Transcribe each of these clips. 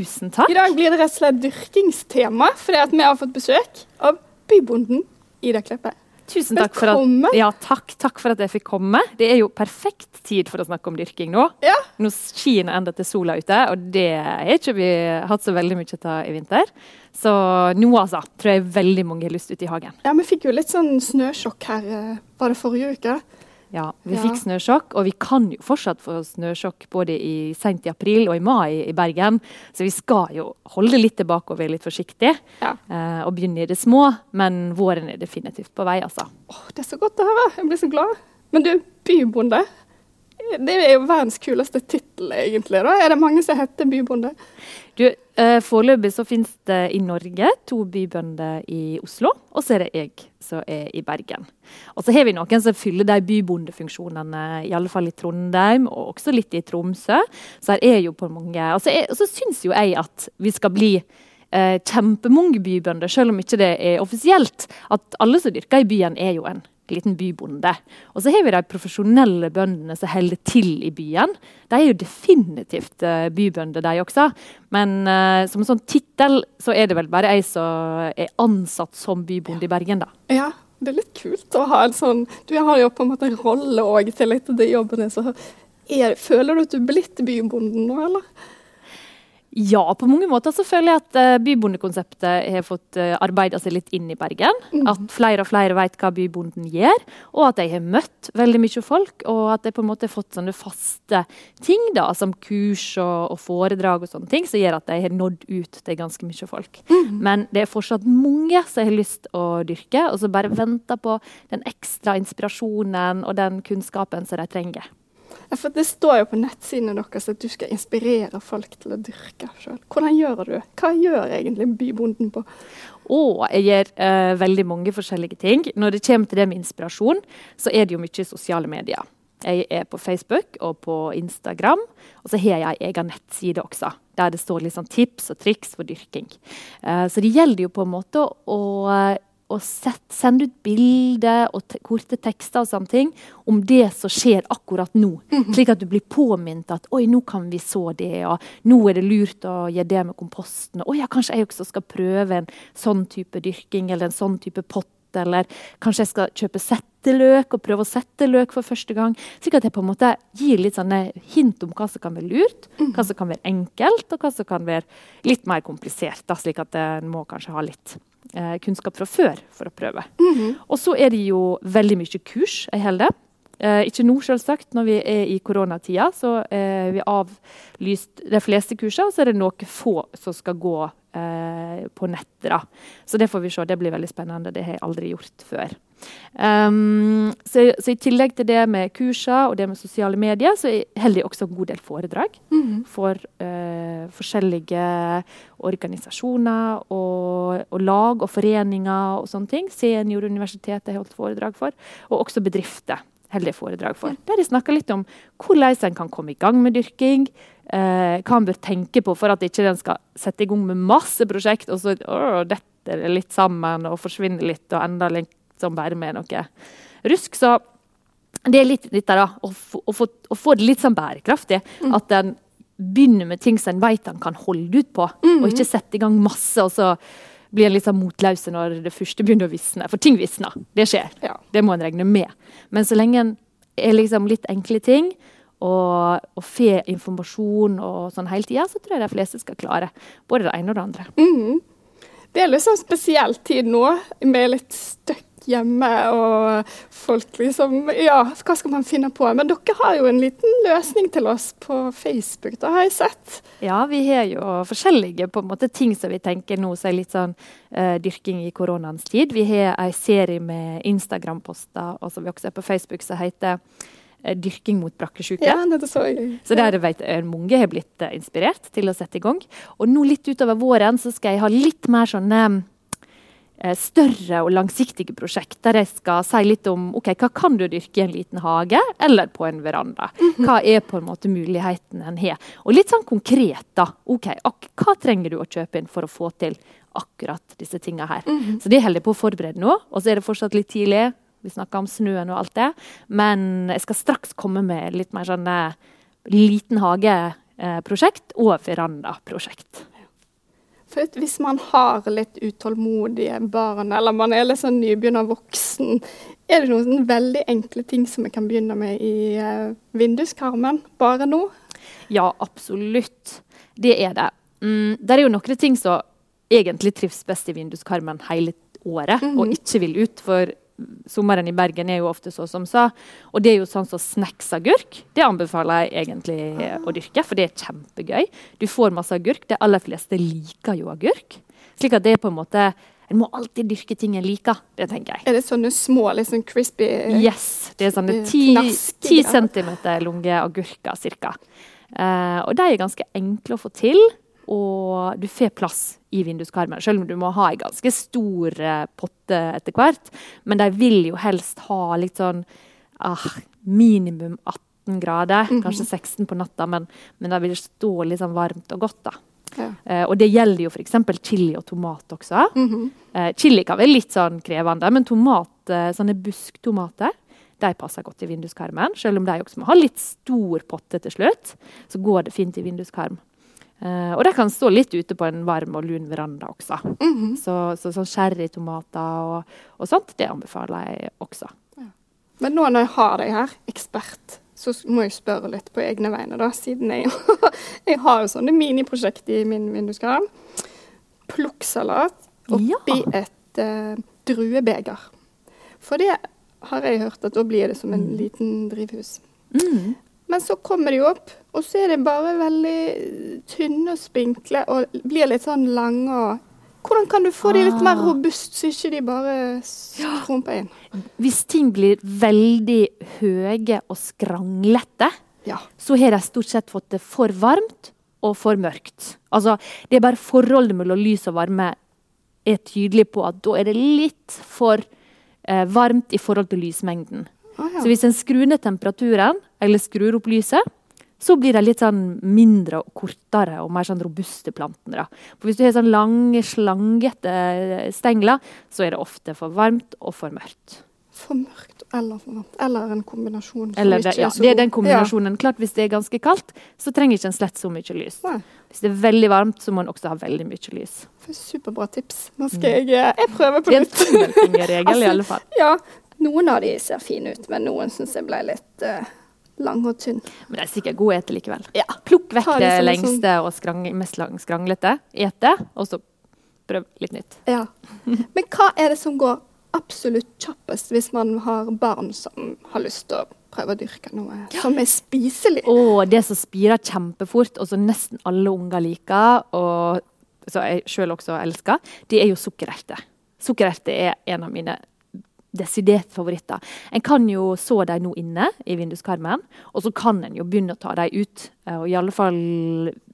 Tusen takk. I dag blir det rett og slett dyrkingstema, fordi at vi har fått besøk av bybonden Ida Kleppe. Tusen takk for, at, ja, takk, takk for at jeg fikk komme. Det er jo perfekt tid for å snakke om dyrking nå. Ja. Nå skinner enda til sola ute, og det har ikke vi hatt så veldig mye av i vinter. Så nå altså, tror jeg veldig mange har lyst ut i hagen. Ja, Vi fikk jo litt sånn snøsjokk her, bare var det forrige uke? Ja, vi ja. fikk snøsjokk, og vi kan jo fortsatt få snøsjokk både i sent i april og i mai i Bergen. Så vi skal jo holde litt tilbake og være litt forsiktige. Ja. Eh, og begynne i det små, men våren er definitivt på vei, altså. Åh, det er så godt å høre. Jeg blir så glad. Men du, bybonde. Det er jo verdens kuleste tittel, egentlig. da. Er det mange som heter bybonde? Du, eh, Foreløpig så finnes det i Norge to bybønder i Oslo, og så er det jeg som er i Bergen. Og så har vi noen som fyller de bybondefunksjonene, i alle fall i Trondheim og også litt i Tromsø. Så her er jo på mange, Og så, syns jo jeg at vi skal bli eh, kjempemange bybønder, selv om ikke det er offisielt. At alle som dyrker i byen, er jo en liten bybonde. Og så har vi de profesjonelle bøndene som holder til i byen. De er jo definitivt uh, bybønder, de også. Men uh, som en sånn tittel så er det vel bare jeg som er ansatt som bybonde i Bergen, da. Ja, det er litt kult å ha en sånn Du har jo på en måte en rolle òg til litt av de jobbene. Så er, føler du at du er blitt bybonden nå, eller? Ja, på mange måter så føler jeg at uh, bybondekonseptet har fått uh, arbeida seg litt inn i Bergen. Mm. At flere og flere vet hva bybonden gjør, og at jeg har møtt veldig mye folk. Og at jeg på en måte har fått sånne faste ting, da, som kurs og, og foredrag og sånne ting, som gjør at jeg har nådd ut til ganske mye folk. Mm. Men det er fortsatt mange som har lyst å dyrke, og som bare venter på den ekstra inspirasjonen og den kunnskapen som de trenger. For Det står jo på nettsidene deres at du skal inspirere folk til å dyrke sjøl. Hvordan gjør du? Hva gjør egentlig bybonden på? Og jeg gjør uh, veldig mange forskjellige ting. Når det kommer til det med inspirasjon, så er det jo mye sosiale medier. Jeg er på Facebook og på Instagram. Og så har jeg en egen nettside også, der det står sånn tips og triks for dyrking. Uh, så det gjelder jo på en måte å og set, sende ut bilder og te korte tekster og sånne ting om det som skjer akkurat nå. -hmm. Slik at du blir påminnet at oi, nå kan vi så det, og nå er det lurt å gjøre det med komposten. Og ja, kanskje jeg også skal prøve en sånn type dyrking eller en sånn type pott. Eller kanskje jeg skal kjøpe setteløk og prøve å sette løk for første gang. Slik at jeg på en måte gir litt sånne hint om hva som kan være lurt, mm. hva som kan være enkelt, og hva som kan være litt mer komplisert. Da, slik at en må kanskje ha litt eh, kunnskap fra før for å prøve. Mm -hmm. Og så er det jo veldig mye kurs jeg holder. Eh, ikke nå, selvsagt. Når vi er i koronatida, så eh, vi avlyst de fleste kursene. Og så er det noen få som skal gå eh, på nettet. Så det får vi se. Det blir veldig spennende. Det har jeg aldri gjort før. Um, så, så, i tillegg til det med kurser og det med sosiale medier, så holder jeg også en god del foredrag mm -hmm. for uh, forskjellige organisasjoner og, og, lag og foreninger og sånne ting. Senioruniversitetet har holdt foredrag for, og også bedrifter holder foredrag for. Der jeg snakker litt om hvordan en kan komme i gang med dyrking. Uh, hva en bør tenke på for at ikke den skal sette i gang med masse prosjekt, og så uh, detter det litt sammen og forsvinner litt, og enda litt som bare med noe rusk. Så det er litt der da. Å få, å få, å få det litt sånn bærekraftig. Mm. At en begynner med ting som en vet en kan holde ut på, mm. og ikke sette i gang masse. og så blir en litt sånn motløse når det første begynner å visne. For ting visner. Det skjer. Ja. Det må en regne med. Men så lenge en er liksom litt enkle ting, og, og får informasjon og sånn hele tida, så tror jeg de fleste skal klare både det ene og det andre. Mm. Det er liksom spesiell tid nå, med litt støkk hjemme, og folk liksom Ja, hva skal man finne på? Men dere har jo en liten løsning til oss på Facebook, da har jeg sett. Ja, vi har jo forskjellige på en måte ting som vi tenker nå som er litt sånn uh, dyrking i koronaens tid. Vi har en serie med Instagram-poster, og som vi også er på Facebook, som heter dyrking mot brakkesjuke. Ja, det så jeg. Så der vet jeg, mange har blitt uh, inspirert til å sette i gang. Og nå litt utover våren så skal jeg ha litt mer sånne Eh, større og langsiktige prosjekt der jeg skal si litt om ok, hva kan du dyrke i en liten hage eller på en veranda. Mhm. Hva er på en måte muligheten en har. Og litt sånn konkret, da. ok, Hva trenger du å kjøpe inn for å få til akkurat disse tinga her. Mm -hmm. Så det holder jeg på å forberede nå. Og så er det fortsatt litt tidlig. Vi snakker om snøen og alt det. Men jeg skal straks komme med litt mer sånn liten hageprosjekt og verandaprosjekt. Hvis man har litt utålmodige barn, eller man er litt sånn nybegynner voksen, er det noen veldig enkle ting som vi kan begynne med i uh, vinduskarmen bare nå? Ja, absolutt. Det er det. Mm, det er jo noen ting som egentlig trives best i vinduskarmen hele året, mm -hmm. og mhm. ikke vil ut. For sommeren i Bergen er jo ofte så som sa. Og det er jo sånn som snacksagurk. Det anbefaler jeg egentlig å dyrke, for det er kjempegøy. Du får masse agurk. De aller fleste liker jo agurk. Slik at det er på en måte En må alltid dyrke ting en liker. Det tenker jeg. Er det sånne små, liksom crispy Yes. Det er sånne ti centimeter lange agurker ca. Uh, og de er ganske enkle å få til og du får plass i vinduskarmen. Selv om du må ha en ganske stor uh, potte etter hvert. Men de vil jo helst ha litt sånn ah, minimum 18 grader, mm -hmm. kanskje 16 på natta, men, men de vil stå litt sånn varmt og godt. da. Ja. Uh, og det gjelder jo f.eks. chili og tomat også. Mm -hmm. uh, chili kan være litt sånn krevende, men tomat, sånne busktomater de passer godt i vinduskarmen. Selv om de også må ha litt stor potte til slutt, så går det fint i vinduskarm. Uh, og de kan stå litt ute på en varm og lun veranda også. Mm -hmm. Så, så sånn sherrytomater og, og, sånt, det anbefaler jeg også. Ja. Men nå når jeg har deg her, ekspert, så må jeg spørre litt på egne vegne, da, siden jeg, jeg har jo sånne miniprosjekt i min vinduskarm. Plukksalat oppi ja. et uh, druebeger. For det har jeg hørt at da blir det som en mm. liten drivhus. Mm. Men så kommer de opp, og så er de bare veldig tynne og spinkle og blir litt sånn lange. og hvordan kan du få de litt mer robuste, robust, så ikke de bare skrumper inn? Hvis ting blir veldig høye og skranglete, ja. så har de stort sett fått det for varmt og for mørkt. Altså, det er bare forholdet mellom lys og varme er tydelig på at da er det litt for eh, varmt i forhold til lysmengden. Ah, ja. Så hvis en skrur ned temperaturen, eller skrur opp lyset, så blir de litt sånn mindre og kortere og mer sånn robuste plantene. For hvis du har sånn lange, slangete stengler, så er det ofte for varmt og for mørkt. For mørkt eller for varmt. Eller en kombinasjon. Eller det, ja, det er den kombinasjonen. Ja. Klart Hvis det er ganske kaldt, så trenger ikke en slett så mye lys. Nei. Hvis det er veldig varmt, så må en også ha veldig mye lys. Superbra tips. Nå skal jeg, eh, jeg prøve på nytt. Det er en tommelfingerregel, altså, i alle fall. Ja, noen av de ser fine ut, men noen syns jeg ble litt uh, lang og tynn. Men de er sikkert gode å ete likevel. Ja. Plukk vekk det, det lengste sånn. og skrang, mest skranglete. Et det, og så prøv litt nytt. Ja. Men hva er det som går absolutt kjappest hvis man har barn som har lyst til å prøve å dyrke noe ja. som er spiselig? Oh, det som spirer kjempefort, og som nesten alle unger liker, og som jeg sjøl også elsker, det er jo sukkererter. Sukkererter er en av mine desidert favoritter. En kan jo så dem nå inne i vinduskarmen, og så kan en jo begynne å ta dem ut. Eh, og i alle fall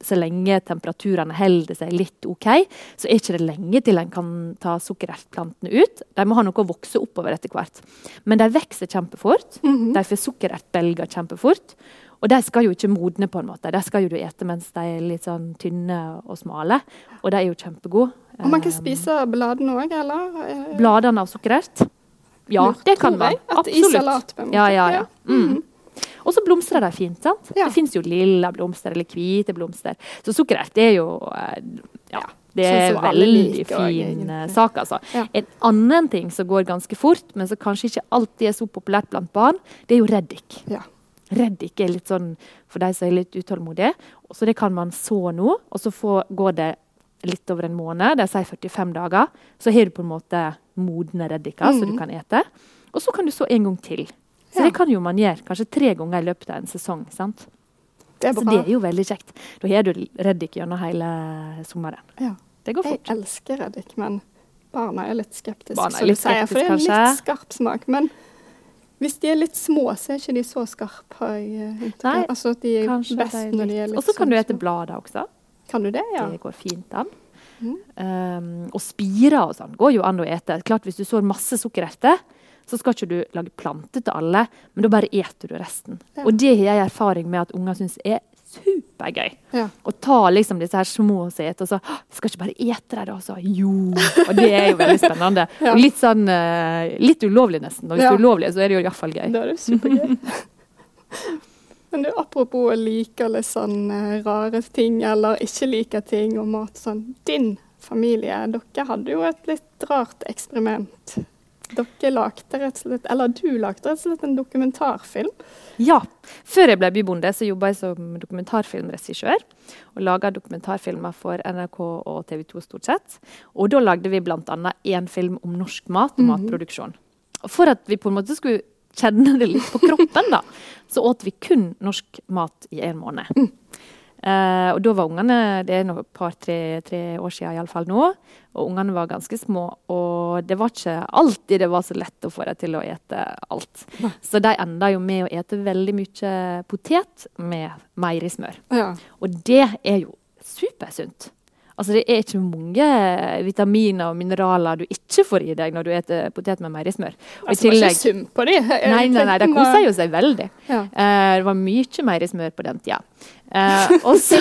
så lenge temperaturene holder seg litt OK, så er ikke det lenge til en kan ta sukkerertplantene ut. De må ha noe å vokse oppover etter hvert. Men de vokser kjempefort. Mm -hmm. De får sukkerertbelger kjempefort. Og de skal jo ikke modne, på en måte. De skal jo du ete mens de er litt sånn tynne og smale. Og de er jo kjempegode. Og man kan eh, spise bladene òg, eller? Bladene av sukkerert? Ja, Lurt, det kan man. Absolutt. Salat, ja, ja, ja. Mm. mm. Og så blomstrer de fint. sant? Ja. Det fins jo lilla blomster eller hvite blomster. Så sukkerert er jo eh, ja, det er sånn veldig fin uh, sak, altså. Ja. En annen ting som går ganske fort, men som kanskje ikke alltid er så populært blant barn, det er jo reddik. Ja. Reddik er litt sånn for de som er litt utålmodige. Så det kan man så nå, og så får, går det litt over en måned, det sier 45 dager, så har du på en måte modne reddiker mm. som du mhm. kan ete. Og så kan du så en gang til. Så ja. det kan jo man gjøre kanskje tre ganger i løpet av en sesong. sant? Det så det er jo veldig kjekt. Da har du reddik gjennom hele sommeren. Ja. Det går fort. Jeg elsker reddik, men barna er litt skeptiske. Barna er litt skeptiske, for det er en litt skarp smak. Men hvis de er litt små, så er ikke de så skarpe. Nei, altså, de er best når de er litt Og så kan du ete blader også. Kan du det, ja? Det går fint an. Mm. Um, og spirer og sånn går jo an å ete. Klart Hvis du sår masse sukkererter, så skal ikke du lage planter til alle, men da bare eter du resten. Ja. Og det har jeg erfaring med at unger syns er supergøy. Ja. Å ta liksom disse her små og eter, og så Skal ikke bare ete dem, da? Så jo. Og det er jo veldig spennende. ja. Og litt sånn uh, Litt ulovlig, nesten. Og hvis det er ulovlig, så er det jo iallfall gøy. Da er det supergøy. Men du, apropos å like litt sånn rare ting, eller ikke like ting og mat sånn. Din familie. Dere hadde jo et litt rart eksperiment. Dere lagde rett og slett, eller Du lagde rett og slett en dokumentarfilm. Ja. Før jeg ble bybonde, så jobba jeg som dokumentarfilmregissør. Og laga dokumentarfilmer for NRK og TV 2 stort sett. Og da lagde vi bl.a. én film om norsk mat og Mhm. matproduksjon. Og for at vi på en måte skulle kjenne det litt på kroppen, da, så åt vi kun norsk mat i en måned. Eh, og da var ungene Det er et par-tre tre år siden iallfall nå. Og ungene var ganske små. Og det var ikke alltid det var så lett å få dem til å ete alt. Nei. Så de enda jo med å ete veldig mye potet med meierismør. Ja. Og det er jo supersunt. Altså Det er ikke mange vitaminer og mineraler du ikke får i deg når du spiser potet med meierismør. Altså, det var ikke sum på de. Nei, nei, nei, de koser jo seg veldig. Ja. Uh, det var mye meierismør på den tida. Uh, og så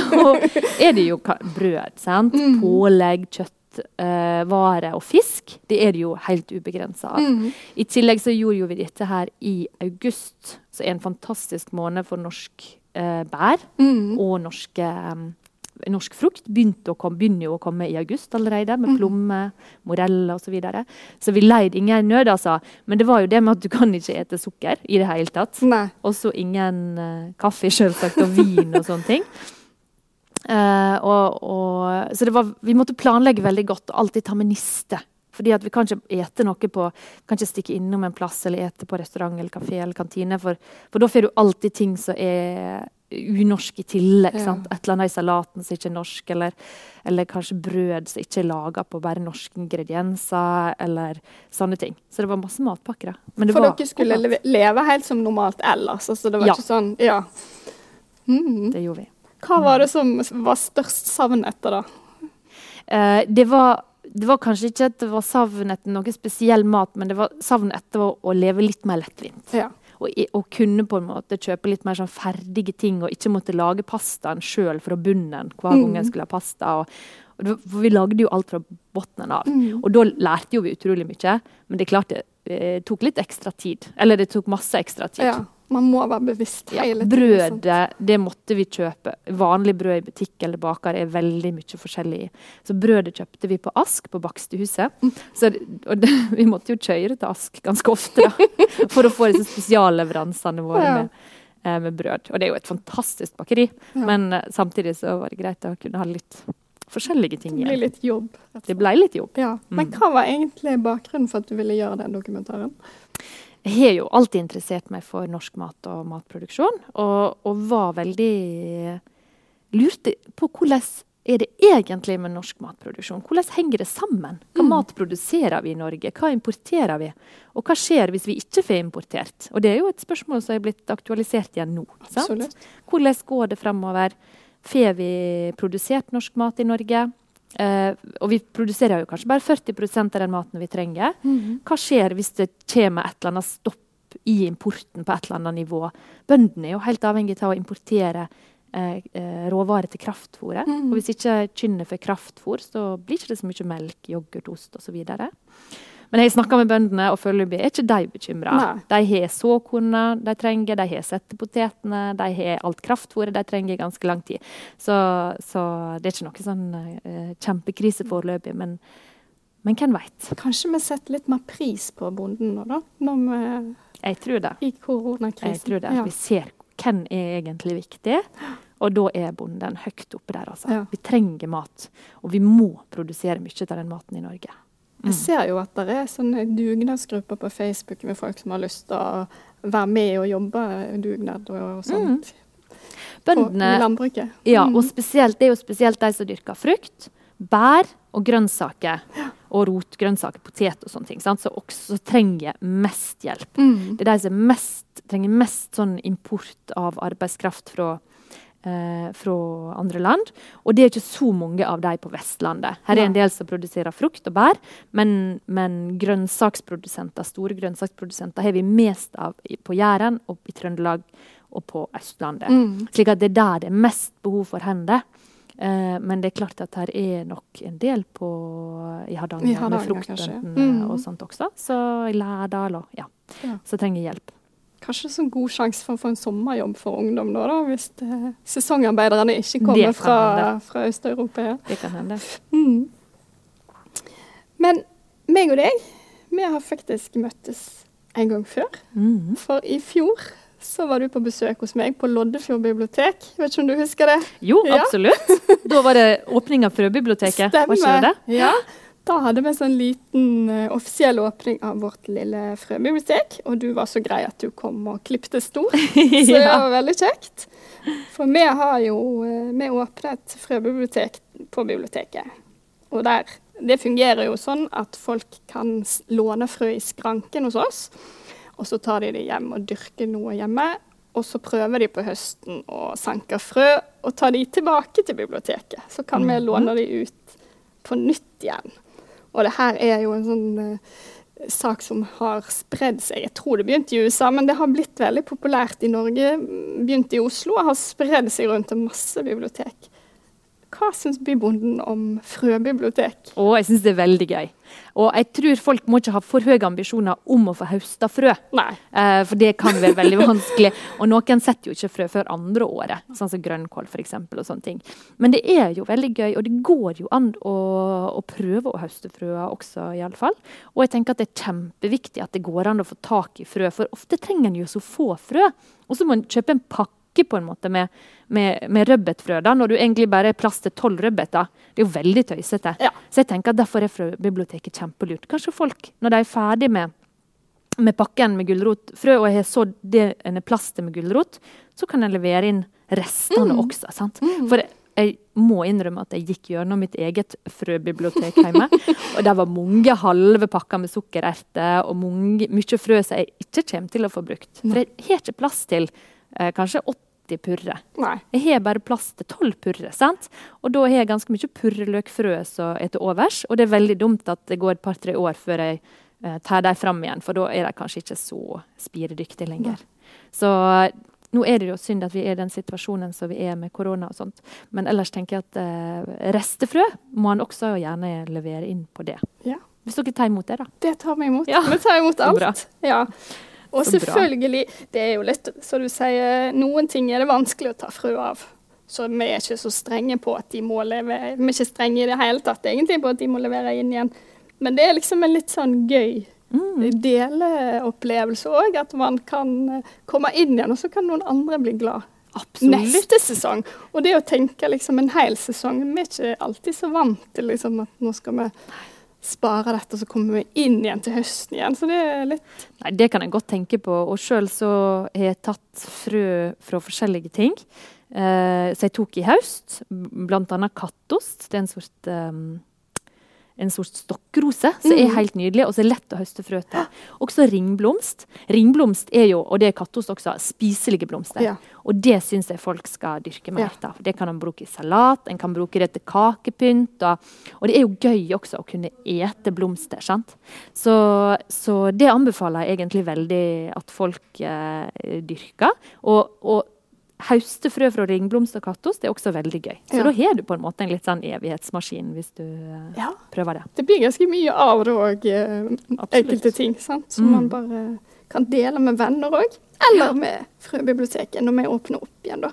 er det jo brød. sant? Mm. Pålegg, kjøtt, uh, vare og fisk. Det er det jo helt ubegrensa av. Mm. I tillegg så gjorde jo vi dette her i august, som er en fantastisk måned for norsk uh, bær Mm. og norske um, Norsk frukt begynte å begynner jo å komme i august allerede, med Mhm. plomme, morell osv. Så, videre. så vi leid ingen nød, altså. Men det var jo det med at du kan ikke ete sukker i det hele tatt. Og Også ingen uh, kaffe, selvsagt, og vin og sånne ting. Uh, og, og, så det var, vi måtte planlegge veldig godt og alltid ta med niste. Fordi at vi kan ikke ete noe på Kan ikke stikke innom en plass eller ete på restaurant eller kafé eller kantine. For, for da får du alltid ting som er unorsk i tillegg. Ja. Et eller annet i salaten som ikke er norsk, eller, eller kanskje brød som ikke er laga på bare norske ingredienser, eller sånne ting. Så det var masse matpakker. Men det For var dere skulle leve, leve helt som normalt ellers. Altså, det var Ja. ikke sånn Ja. Mm. Det gjorde vi. Hva var det som var størst savn etter, da? Eh, det, var, det var kanskje ikke at det var savn etter noe spesiell mat, men det var savn etter å, å leve litt mer lettvint. Ja. Og, og kunne på en måte kjøpe litt mer sånn ferdige ting, og ikke måtte lage pastaen sjøl fra bunnen hver gang jeg en skulle ha pasta. Og, og for vi lagde jo alt fra bunnen av. Mm. Og da lærte jo vi utrolig mye, men det er klart det eh, tok litt ekstra tid. Eller det tok masse ekstra tid. ja. Man må være bevisst Ja, hele tiden. sant? brødet, det måtte vi kjøpe. Vanlig brød i butikk eller baker er veldig mye forskjellig i. Så brødet kjøpte vi på Ask, på Bakstehuset. Så, og det, vi måtte jo kjøre til Ask ganske ofte da, for å få disse spesialleveransene våre Ja. med, eh, med brød. Og det er jo et fantastisk bakeri, Ja. men eh, samtidig så var det greit å kunne ha litt forskjellige ting Det ble litt jobb. Det ble litt jobb. Ja. Men Mm. hva var egentlig bakgrunnen for at du ville gjøre den dokumentaren? Jeg har jo alltid interessert meg for norsk mat og matproduksjon, og, og var veldig Lurte på hvordan er det egentlig med norsk matproduksjon? Hvordan henger det sammen? Hva Mm. mat produserer vi i Norge? Hva importerer vi? Og hva skjer hvis vi ikke får importert? Og det er jo et spørsmål som er blitt aktualisert igjen nå. Sant? Absolutt. Hvordan går det fremover? Får vi produsert norsk mat i Norge? Eh, og vi produserer jo kanskje bare 40% av den maten vi trenger. Mhm. Hva skjer hvis det kommer et eller annet stopp i importen på et eller annet nivå? Bøndene er jo helt avhengig av å importere uh, råvarer til kraftfôret. Mhm. Og hvis ikke kyrne får kraftfôr, så blir det ikke så mye melk, yoghurt, ost osv. Men jeg snakker med bøndene, og foreløpig er ikke de bekymra. De har såkornene de trenger, de har settepotetene, de har alt kraftfôret de trenger i ganske lang tid. Så, så det er ikke noe sånn uh, kjempekrise foreløpig, men, men hvem veit? Kanskje vi setter litt mer pris på bonden nå, da? Når Jeg tror det. i koronakrisen. Jeg tror det. Ja. Vi ser hvem er egentlig viktig, og da er bonden høyt oppe der. Altså. Ja. Vi trenger mat, og vi må produsere mye av den maten i Norge. Jeg ser jo at det er sånne dugnadsgrupper på Facebook med folk som har lyst til å være med og jobbe dugnad og sånt. Mm. Bøndene, Bøndene landbruket. Ja, Mm. og spesielt, det er jo spesielt de som dyrker frukt, bær og grønnsaker. Og rotgrønnsaker, potet og sånne ting. Sant? Som også trenger mest hjelp. Mm. Det er de som mest, trenger mest sånn import av arbeidskraft fra, eh, fra andre land. Og det er ikke så mange av de på Vestlandet. Her er en del som produserer frukt og bær, men, men grønnsaksprodusenter, store grønnsaksprodusenter har vi mest av på Jæren og i Trøndelag og på Østlandet. Mm. Slik at det er der det er mest behov for hender. Uh, men det er klart at her er nok en del på, i Hardanger, med kanskje. Mm. og sånt også. Så i Lærdal og ja. Ja. Så trenger hjelp. Kanskje en god sjanse for å få en sommerjobb for ungdom nå, da, hvis det, sesongarbeiderne ikke kommer fra, fra Øst-Europa. Ja. Det kan hende. Mm. Men meg og deg, vi har faktisk møttes en gang før. Mm. For i fjor så var du på besøk hos meg på Loddefjord bibliotek. Vet ikke om du husker det? Jo, Ja. absolutt. Da var det åpning av Frøbiblioteket. Var ikke det det? Ja. Da hadde vi en sånn liten uh, offisiell åpning av vårt lille frøbibliotek. Og du var så grei at du kom og klipte stor. Så det var veldig kjekt. For vi har jo uh, Vi åpnet frøbibliotek på biblioteket. Og der Det fungerer jo sånn at folk kan låne frø i skranken hos oss. Og så tar de det hjem og dyrker noe hjemme. Og så prøver de på høsten å sanker frø og tar de tilbake til biblioteket. Så kan vi låne de ut på nytt igjen. Og det her er jo en sånn eh, sak som har spredd seg. Jeg tror det begynte i USA, men det har blitt veldig populært i Norge. Begynte i Oslo og har spredd seg rundt til masse bibliotek. Hva syns bybonden om frøbibliotek? Å, jeg syns det er veldig gøy. Og jeg tror folk må ikke ha for høye ambisjoner om å få høsta frø. Nei. Eh, for det kan være veldig vanskelig. Og noen setter jo ikke frø før andre året, sånn som grønnkål f.eks. og sånne ting. Men det er jo veldig gøy, og det går jo an å, å prøve å høste frøa også, iallfall. Og jeg tenker at det er kjempeviktig at det går an å få tak i frø, for ofte trenger en jo så få frø. Og så må en kjøpe en pakke på en måte med, med, med rødbetfrø, da, når du egentlig bare er plass til tolv rødbeter. Det er jo veldig tøysete. Ja. Så jeg tenker at derfor er frøbiblioteket kjempelurt. Kanskje folk, når de er ferdig med med pakken med gulrotfrø, og jeg har sådd det en plass til med gulrot, så kan jeg levere inn restene også. sant? For jeg må innrømme at jeg gikk gjennom mitt eget frøbibliotek hjemme. og det var mange halve pakker med sukkererter og mange, mye frø som jeg ikke kommer til å få brukt. For jeg har ikke plass til eh, kanskje 80 purre. Nei. Jeg har bare plass til tolv purre. sant? Og da har jeg ganske mye purreløkfrø som er til overs. Og det er veldig dumt at det går et par-tre år før jeg eh, tar dem fram igjen, for da er de kanskje ikke så spiredyktige lenger. Så eh, nå er det jo synd at vi er i den situasjonen som vi er med korona og sånt. Men ellers tenker jeg at eh, restefrø må han også gjerne levere inn på det. Ja. Hvis dere tar imot det, da. Det tar vi imot. Ja. Vi tar imot Så alt. Ja. Og Så selvfølgelig, det er jo litt så du sier, noen ting er det vanskelig å ta frø av. Så vi er ikke så strenge på at de må levere Vi er ikke strenge i det hele tatt egentlig på at de må levere inn igjen. Men det er liksom en litt sånn gøy Mm. deleopplevelse òg. At man kan eh, komme inn igjen, og så kan noen andre bli glad. Absolutt. Neste sesong. Og det å tenke liksom en hel sesong Vi er ikke alltid så vant til liksom at nå skal vi spare dette, og så kommer vi inn igjen til høsten igjen. Så det er litt Nei, Det kan jeg godt tenke på. Og sjøl så har jeg tatt frø fra forskjellige ting. Eh, så jeg tok i høst, annet kattost. Det er en sort, um, en sort stokkrose som er helt nydelig, og så er lett å høste frø til. Også ringblomst. Ringblomst er jo, og det er kattost også, spiselige blomster. Ja. Og det syns jeg folk skal dyrke mer Ja. av. Det kan man bruke i salat, en kan bruke det til kakepynt. Og, og det er jo gøy også å kunne ete blomster. sant? Så, så det anbefaler jeg egentlig veldig at folk eh, dyrker. Og, og høste frø fra ringblomst og kattost det er også veldig gøy. Så Ja. da har du på en måte en litt sånn evighetsmaskin hvis du eh, Ja. prøver det. Det blir ganske mye av det òg, enkelte ting. sant? Som Mm. man bare kan dele med venner òg. Eller med Frøbiblioteket når vi åpner opp igjen, da.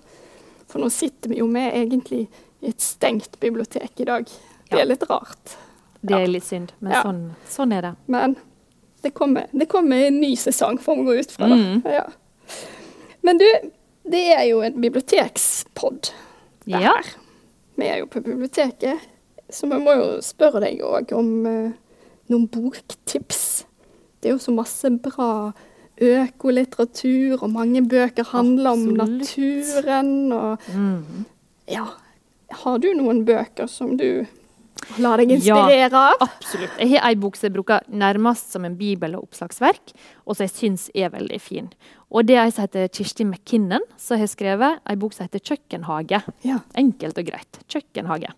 For nå sitter vi jo med egentlig i et stengt bibliotek i dag. Det Ja. er litt rart. Det Ja. er litt synd, men Ja. sånn, sånn er det. Men det kommer, det kommer en ny sesong, får vi gå ut fra. da. Mm. Ja. Men du, det er jo en bibliotekspod. det Ja. her. Vi er jo på biblioteket, så vi må jo spørre deg òg om uh, noen boktips. Det er jo så masse bra økolitteratur, og mange bøker handler om naturen og Mm. Ja. Har du noen bøker som du La deg inspirere av? Ja, Absolutt. Jeg har ei bok som jeg bruker nærmest som en bibel og oppslagsverk, og som jeg syns er veldig fin. Og det er ei som heter Kirsti McKinnon, som har skrevet ei bok som heter 'Kjøkkenhage'. Ja. Enkelt og greit. Kjøkkenhage.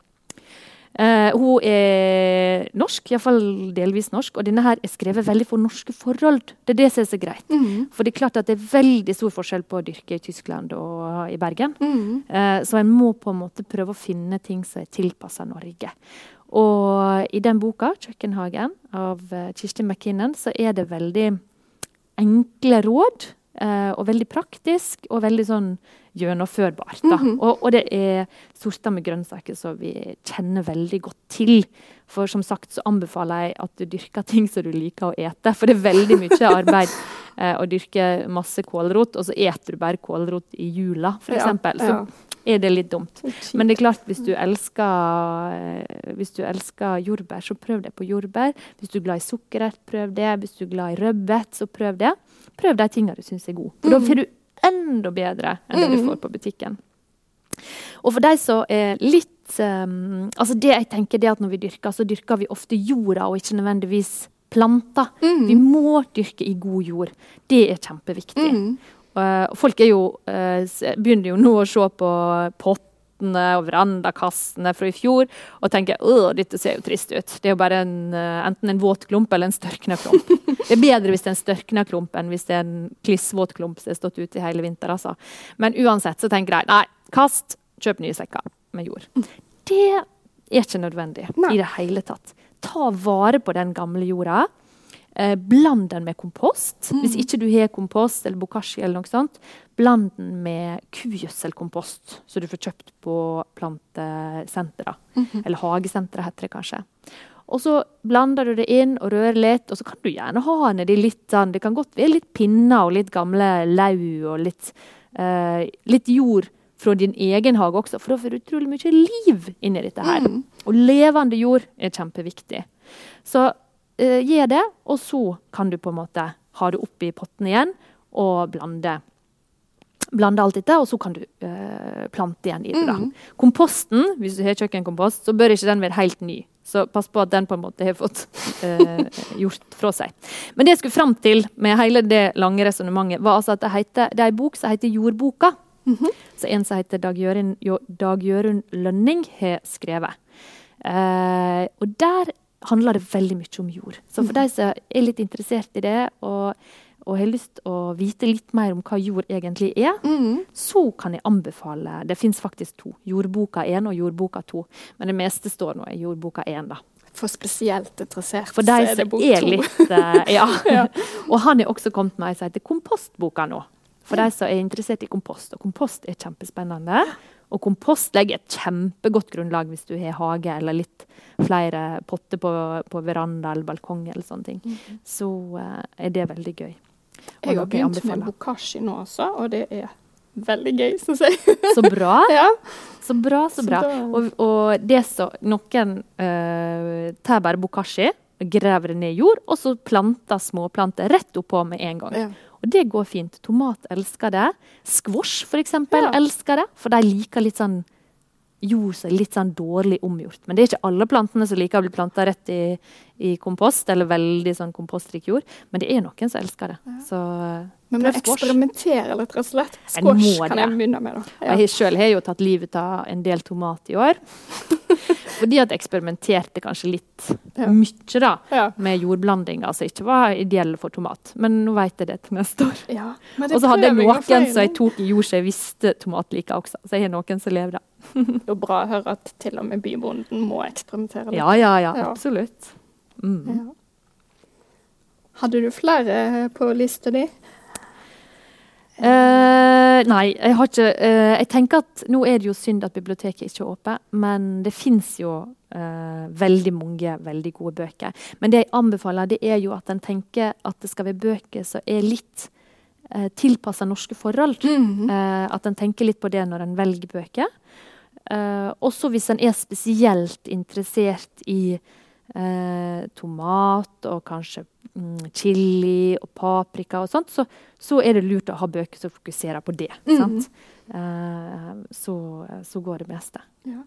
Eh, hun er norsk, iallfall delvis norsk, og denne her er skrevet veldig for norske forhold. Det er det som er så greit. Mm. For det er klart at det er veldig stor forskjell på å dyrke i Tyskland og i Bergen. Mm. Eh, så en må på en måte prøve å finne ting som er tilpassa Norge. Og i den boka, 'Kjøkkenhagen', av eh, Kirsti McKinnon, så er det veldig enkle råd eh, og veldig praktisk og veldig sånn gjennomførbart. Da. Mhm. og, og det er sorter med grønnsaker som vi kjenner veldig godt til. For som sagt så anbefaler jeg at du dyrker ting som du liker å ete. For det er veldig mye arbeid uh, å dyrke masse kålrot, og så eter du bare kålrot i jula, f.eks. Ja, Så er det litt dumt. Men det er klart, hvis du elsker, uh, hvis du elsker jordbær, så prøv det på jordbær. Hvis du er glad i sukkerert, prøv det. Hvis du er glad i rødbet, så prøv det. Prøv de tingene du syns er gode. For da får du enda bedre enn det du Mm. får på butikken. Og for de som er litt um, altså det jeg tenker det at Når vi dyrker, så dyrker vi ofte jorda og ikke nødvendigvis planter. Mm. Vi må dyrke i god jord. Det er kjempeviktig. Mm. Uh, folk er jo, uh, begynner jo nå å se på pottene og verandakassene fra i fjor og tenker at dette ser jo trist ut. Det er jo bare en, uh, enten en våt klump eller en størkna klump. Det er bedre hvis det er en størkna klump enn hvis det er en klissvåt klump som har stått ute i hele vinter. Altså. Men uansett så tenker de nei, kast, kjøp nye sekker med jord. Det er ikke nødvendig Nei. i det hele tatt. Ta vare på den gamle jorda. Eh, bland den med kompost. Hvis ikke du har kompost eller bokashi, eller noe sånt, bland den med kugjødselkompost som du får kjøpt på plantesentra. Eller hagesentra, heter det kanskje. Og så blander du det inn og rører litt, og så kan du gjerne ha nedi litt sånn Det kan godt være litt pinner og litt gamle lau og litt, eh, litt jord fra din egen hage også, for da får du utrolig mye liv inni dette her. Og levende jord er kjempeviktig. Så eh, gi det, og så kan du på en måte ha det oppi potten igjen og blande. Blande alt dette, og så kan du eh, plante igjen i det. da. Komposten, hvis du har kjøkkenkompost, så bør ikke den være helt ny. Så pass på at den på en måte har fått eh, gjort fra seg. Men det jeg skulle fram til med hele det lange resonnementet, var altså at det, heter, det er en bok som heter Jordboka. Så en som heter Dag Jørund, Dag Jørund Lønning, har skrevet. Eh, og der handler det veldig mye om jord. Så for de som er litt interessert i det, og, og har lyst til å vite litt mer om hva jord egentlig er, Mm. så kan jeg anbefale Det fins faktisk to. Jordboka 1 og Jordboka 2. Men det meste står nå i Jordboka 1, da. For spesielt interessert, For de er som bok er to. litt eh, ja. Ja. Og han er også kommet med ei som heter Kompostboka nå. For de som er interessert i kompost. Og kompost er kjempespennende. Og kompost legger et kjempegodt grunnlag hvis du har hage eller litt flere potter på, på veranda eller balkong eller sånne ting. Så uh, er det veldig gøy. Og Jeg har begynt med bokashi nå også, og det er veldig gøy, syns jeg. Så bra. ja. Så bra, så Så bra. da- Og, og det så Noen uh, tar bare bokashi, graver det ned jord, og så planter småplanter rett oppå med en gang. Ja. Og det går fint. Tomat elsker det. Squash eksempel Ja. elsker det, for de liker litt sånn jord som er litt sånn dårlig omgjort. Men det er ikke alle plantene som liker å bli planta rett i, i kompost, eller veldig sånn kompostrik jord. Men det er noen som elsker det. Så Men prøv squash. eksperimentere litt, rett og slett. Squash må kan jeg begynne med, da. Ja. Jeg sjøl har jo tatt livet av en del tomat i år. Fordi at jeg eksperimenterte kanskje litt Ja. mye da, Ja. med jordblandinger som ikke var ideelle for tomat. Men nå vet jeg det til neste år. Ja. Og så hadde jeg noen som jeg tok i jord som jeg visste tomat liker også. Så jeg har noen som lever da. Det er jo bra å høre at til og med bybonden må eksperimentere litt. Ja, ja, ja. Ja. Absolutt. Mm. Ja. Hadde du flere på lista di? Eh, nei, jeg har ikke eh, Jeg tenker at nå er det jo synd at biblioteket ikke er åpent, men det fins jo eh, veldig mange veldig gode bøker. Men det jeg anbefaler, det er jo at en tenker at det skal være bøker som er litt uh, tilpassa norske forhold. Eh, at en tenker litt på det når en velger bøker. Eh, også hvis en er spesielt interessert i eh, tomat og kanskje mm, chili og paprika og sånt, så, så er det lurt å ha bøker som fokuserer på det. sant? Eh, så, så går det meste. Ja.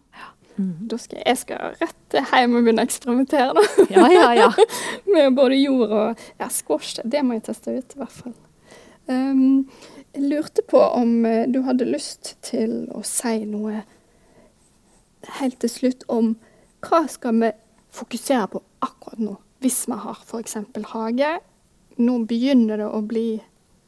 Mm. Da skal jeg, jeg skal rett hjem og begynne å eksperimentere da. Ja, ja, ja. med både jord og ja, squash. Det må jeg teste ut, i hvert fall. Um, jeg lurte på om eh, du hadde lyst til å si noe helt til slutt om hva skal vi fokusere på akkurat nå, hvis vi har f.eks. hage. Nå begynner det å bli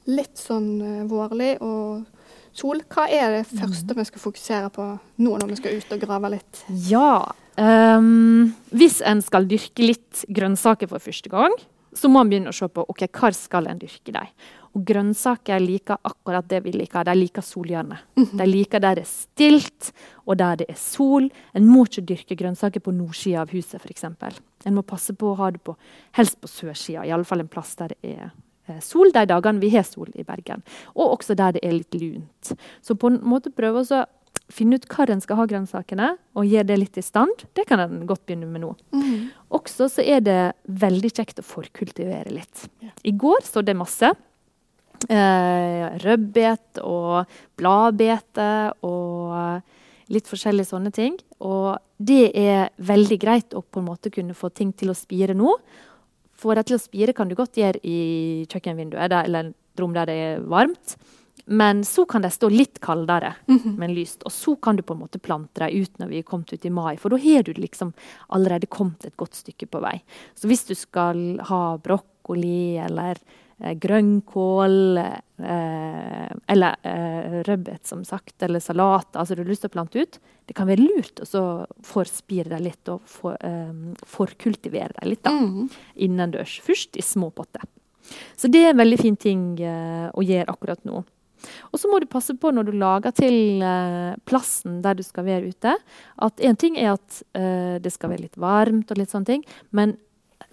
litt sånn eh, vårlig og sol. Hva er det første vi skal fokusere på nå når vi skal ut og grave litt? Ja. um, hvis en skal dyrke litt grønnsaker for første gang, så må man begynne å se på ok, hvor skal en dyrke dem. Og grønnsaker liker akkurat det vi liker. De liker solhjørnet. De liker der det er stilt, og der det er sol. En må ikke dyrke grønnsaker på nordsida av huset, f.eks. En må passe på å ha det på, helst på sørsida, iallfall en plass der det er eh, sol de dagene vi har sol i Bergen. Og også der det er litt lunt. Så på en måte prøve å finne ut hvor en skal ha grønnsakene, og gjøre det litt i stand. Det kan en godt begynne med nå. Mm. Også så er det veldig kjekt å forkultivere litt. Ja. I går så det masse. Eh, rødbet og bladbete og litt forskjellige sånne ting. Og det er veldig greit å på en måte kunne få ting til å spire nå. Få det til å spire kan du godt gjøre i kjøkkenvinduet eller et rom der det er varmt. Men så kan de stå litt kaldere, men lyst. Og så kan du på en måte plante dem ut når vi er kommet ut i mai. For da har du liksom allerede kommet et godt stykke på vei. Så hvis du skal ha brokkoli eller eh, grønnkål eh, eller eh, rødbet, som sagt, eller salat, altså du har lyst til å plante ut, det kan være lurt å forspire dem litt og for, eh, forkultivere dem litt da, Mm. innendørs. Først i små potter. Så det er en veldig fin ting eh, å gjøre akkurat nå. Og så må du passe på når du lager til eh, plassen der du skal være ute, at en ting er at eh, det skal være litt varmt og litt sånne ting, men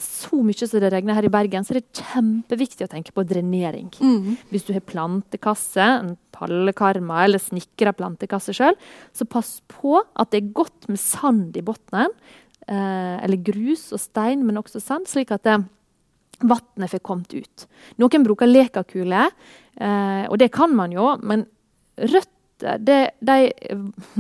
så mye som det regner her i Bergen, så er det kjempeviktig å tenke på drenering. Mm. Hvis du har plantekasse, en pallekarma eller snekra plantekasse sjøl, så pass på at det er godt med sand i bunnen. Eh, eller grus og stein, men også sand, slik at det, vannet får kommet ut. Noen bruker lekakule, eh, og det kan man jo, men røtter det, de,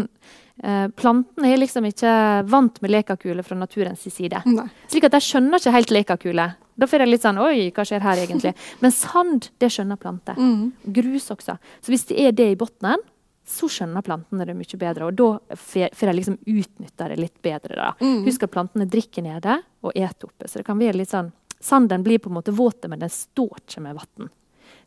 eh, Plantene er liksom ikke vant med lekakule fra naturens side. Nei. Slik at de skjønner ikke helt lekakule. Da får jeg litt sånn Oi, hva skjer her egentlig? Men sand, det skjønner planter. Mm. Grus også. Så hvis det er det i bunnen, så skjønner plantene det mye bedre. Og da får jeg de liksom utnytta det litt bedre. da. Mm. Husk at plantene drikker nede og eter oppe. Så det kan være litt sånn Sanden blir på en måte våt, men den står ikke med vann.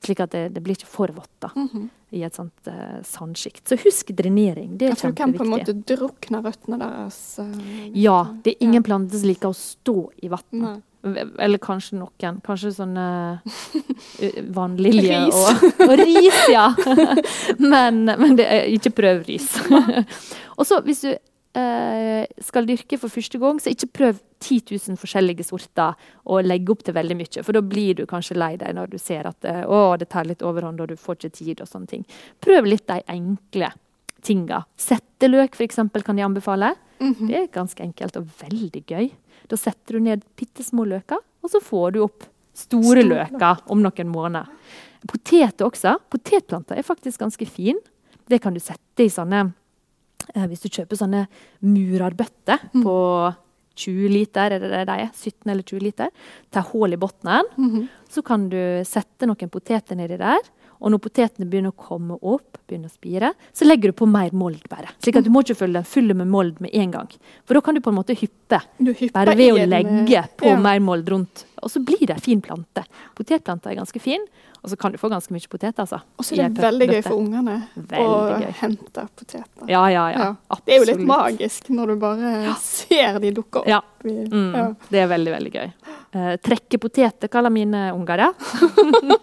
Slik at det, det blir ikke for vått da, Mhm. i et sånt uh, sandsjikt. Så husk drenering. Det Ja, er kjempeviktig. du kan på en måte drukne røttene deres. Uh, Ja, det er ingen Ja. planter som liker å stå i vann. Eller kanskje noen. Kanskje sånn vannlilje Ris. og, og ris, ja. men, men det er, ikke prøv ris. og så hvis du eh, skal dyrke for første gang, så ikke prøv 10 000 forskjellige sorter og legge opp til veldig mye. For da blir du kanskje lei deg når du ser at eh, å, det tar litt overhånd og du får ikke tid. og sånne ting. Prøv litt de enkle tinga. Setteløk eksempel, kan jeg anbefale. Mhm. Det er ganske enkelt og veldig gøy. Da setter du ned bitte små løker, og så får du opp store Store løker om noen måneder. Poteter også. Potetplanter er faktisk ganske fin. Det kan du sette i sånne eh, Hvis du kjøper sånne murarbøtter Mm. på 20 liter, er det det de er? 17 eller 20 liter. Tar hull i bunnen. Mhm. Så kan du sette noen poteter nedi der. Og når potetene begynner å komme opp, begynner å spire, så legger du på mer mold bare. Slik at du må ikke fylle den full med mold med en gang. For da kan du på en måte hyppe. Du Bare ved å en, eh, legge på ja. mer mold rundt. Og så blir det en fin plante. Potetplanter er ganske fin, og så kan du få ganske mye poteter. altså. Og så er det veldig gøy for ungene å gøy. hente poteter. Ja, ja, ja. Ja. Det er jo litt magisk når du bare ser de dukke opp. Ja. Mm, ja. Det er veldig, veldig gøy. Uh, trekke poteter kaller mine unger det.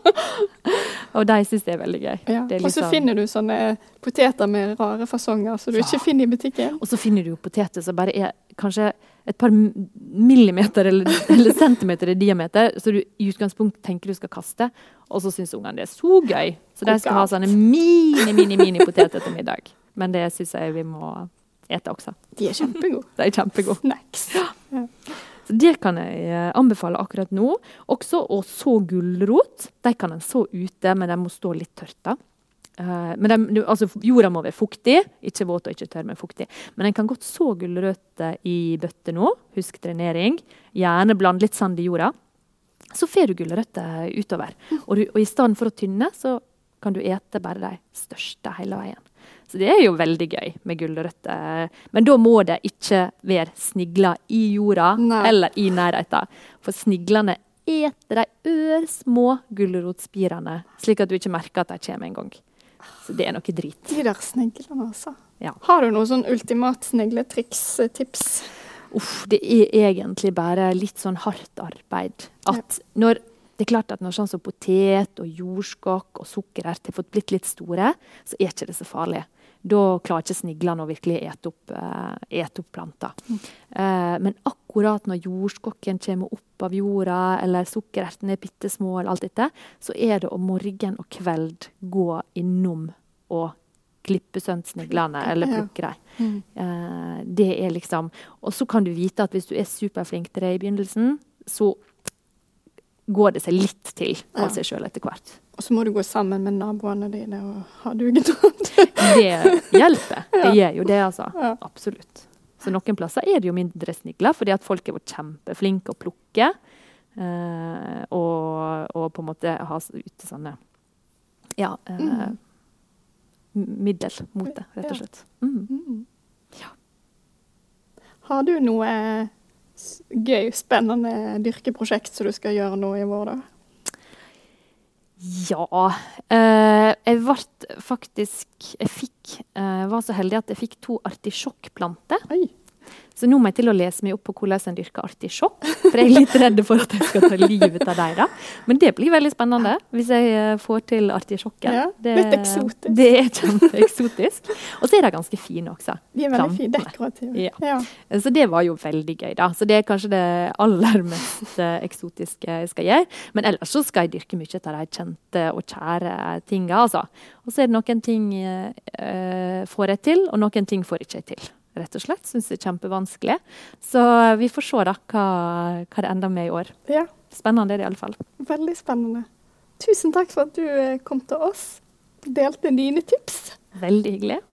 og de syns det er veldig gøy. Ja. Er Og så sånn- finner du sånne poteter med rare fasonger som du Ja. ikke finner i butikken. Og så finner du jo poteter som bare er kanskje et par millimeter eller, eller centimeter i diameter, så du i utgangspunkt tenker du skal kaste, og så syns ungene det er så gøy. Så de skal ha sånne mini, mini, mini poteter til middag. Men det syns jeg vi må ete også. De er kjempegode. De er kjempegode. Snacks. Så det kan jeg eh, anbefale akkurat nå. Også å så gulrot. De kan en så ute, men de må stå litt tørt. da. Eh, men de, altså, jorda må være fuktig, ikke våt og ikke tørr, men fuktig. Men en kan godt så gulrøtter i bøtte nå. Husk drenering. Gjerne bland litt sand i jorda. Så får du gulrøtter utover. Og, du, og i stedet for å tynne, så kan du ete bare de største hele veien. Så det er jo veldig gøy med gulrøtter. Men da må det ikke være snigler i jorda Nei. eller i nærheten. For sniglene eter de ørsmå gulrotspirene, slik at du ikke merker at de kommer en gang. Så det er noe drit. De der sneglene, altså. Ja. Har du noe sånn ultimat snegletriks-tips? Uff, det er egentlig bare litt sånn hardt arbeid. At når det er klart at når sånn som potet og jordskokk og sukkerert har fått blitt litt store, så er ikke det så farlig. Da klarer ikke sniglene å virkelig ete opp, uh, ete opp planta. Mm. Uh, men akkurat når jordskokken kommer opp av jorda, eller sukkerertene er bitte små, eller alt dette, så er det om morgen og kveld gå innom og klippe sønt sniglene eller plukke dem. Mm. Uh, det er liksom Og så kan du vite at hvis du er superflink til det i begynnelsen, så går det seg litt til av seg sjøl etter hvert. Og så må du gå sammen med naboene dine og ha dugnad. det hjelper. Det gjør jo det, altså. Absolutt. Så noen plasser er det jo mindre snigler, fordi at folk er kjempeflinke å plukke. Uh, og, og, på en måte ha ute sånne ja, uh, mm. middel mot det, rett og slett. Mm. Mm. Ja. Har du noe gøy, spennende dyrkeprosjekt som du skal gjøre nå i vår, da? Ja. Eh, jeg ble faktisk Jeg fikk, eh, var så heldig at jeg fikk to artisjokkplanter. Så nå må jeg til å lese meg opp på hvordan en dyrker artisjokk. For jeg er litt redd for at jeg skal ta livet av dem. Men det blir veldig spennende hvis jeg eh, får til artisjokken. Ja, litt eksotisk. Det er kjempeeksotisk. Og så er de ganske fine også. De er veldig fine, dekorative. Ja. Så det var jo veldig gøy, da. Så det er kanskje det aller mest eh, eksotiske jeg skal gjøre. Men ellers så skal jeg dyrke mye av de kjente og kjære tinga, altså. Og så er det noen ting eh, får jeg til, og noen ting får jeg ikke til rett og slett. Syns det er kjempevanskelig. Så vi får se da hva, hva det ender med i år. Ja. Spennende er det iallfall. Veldig spennende. Tusen takk for at du eh, kom til oss. Delte dine tips. Veldig hyggelig.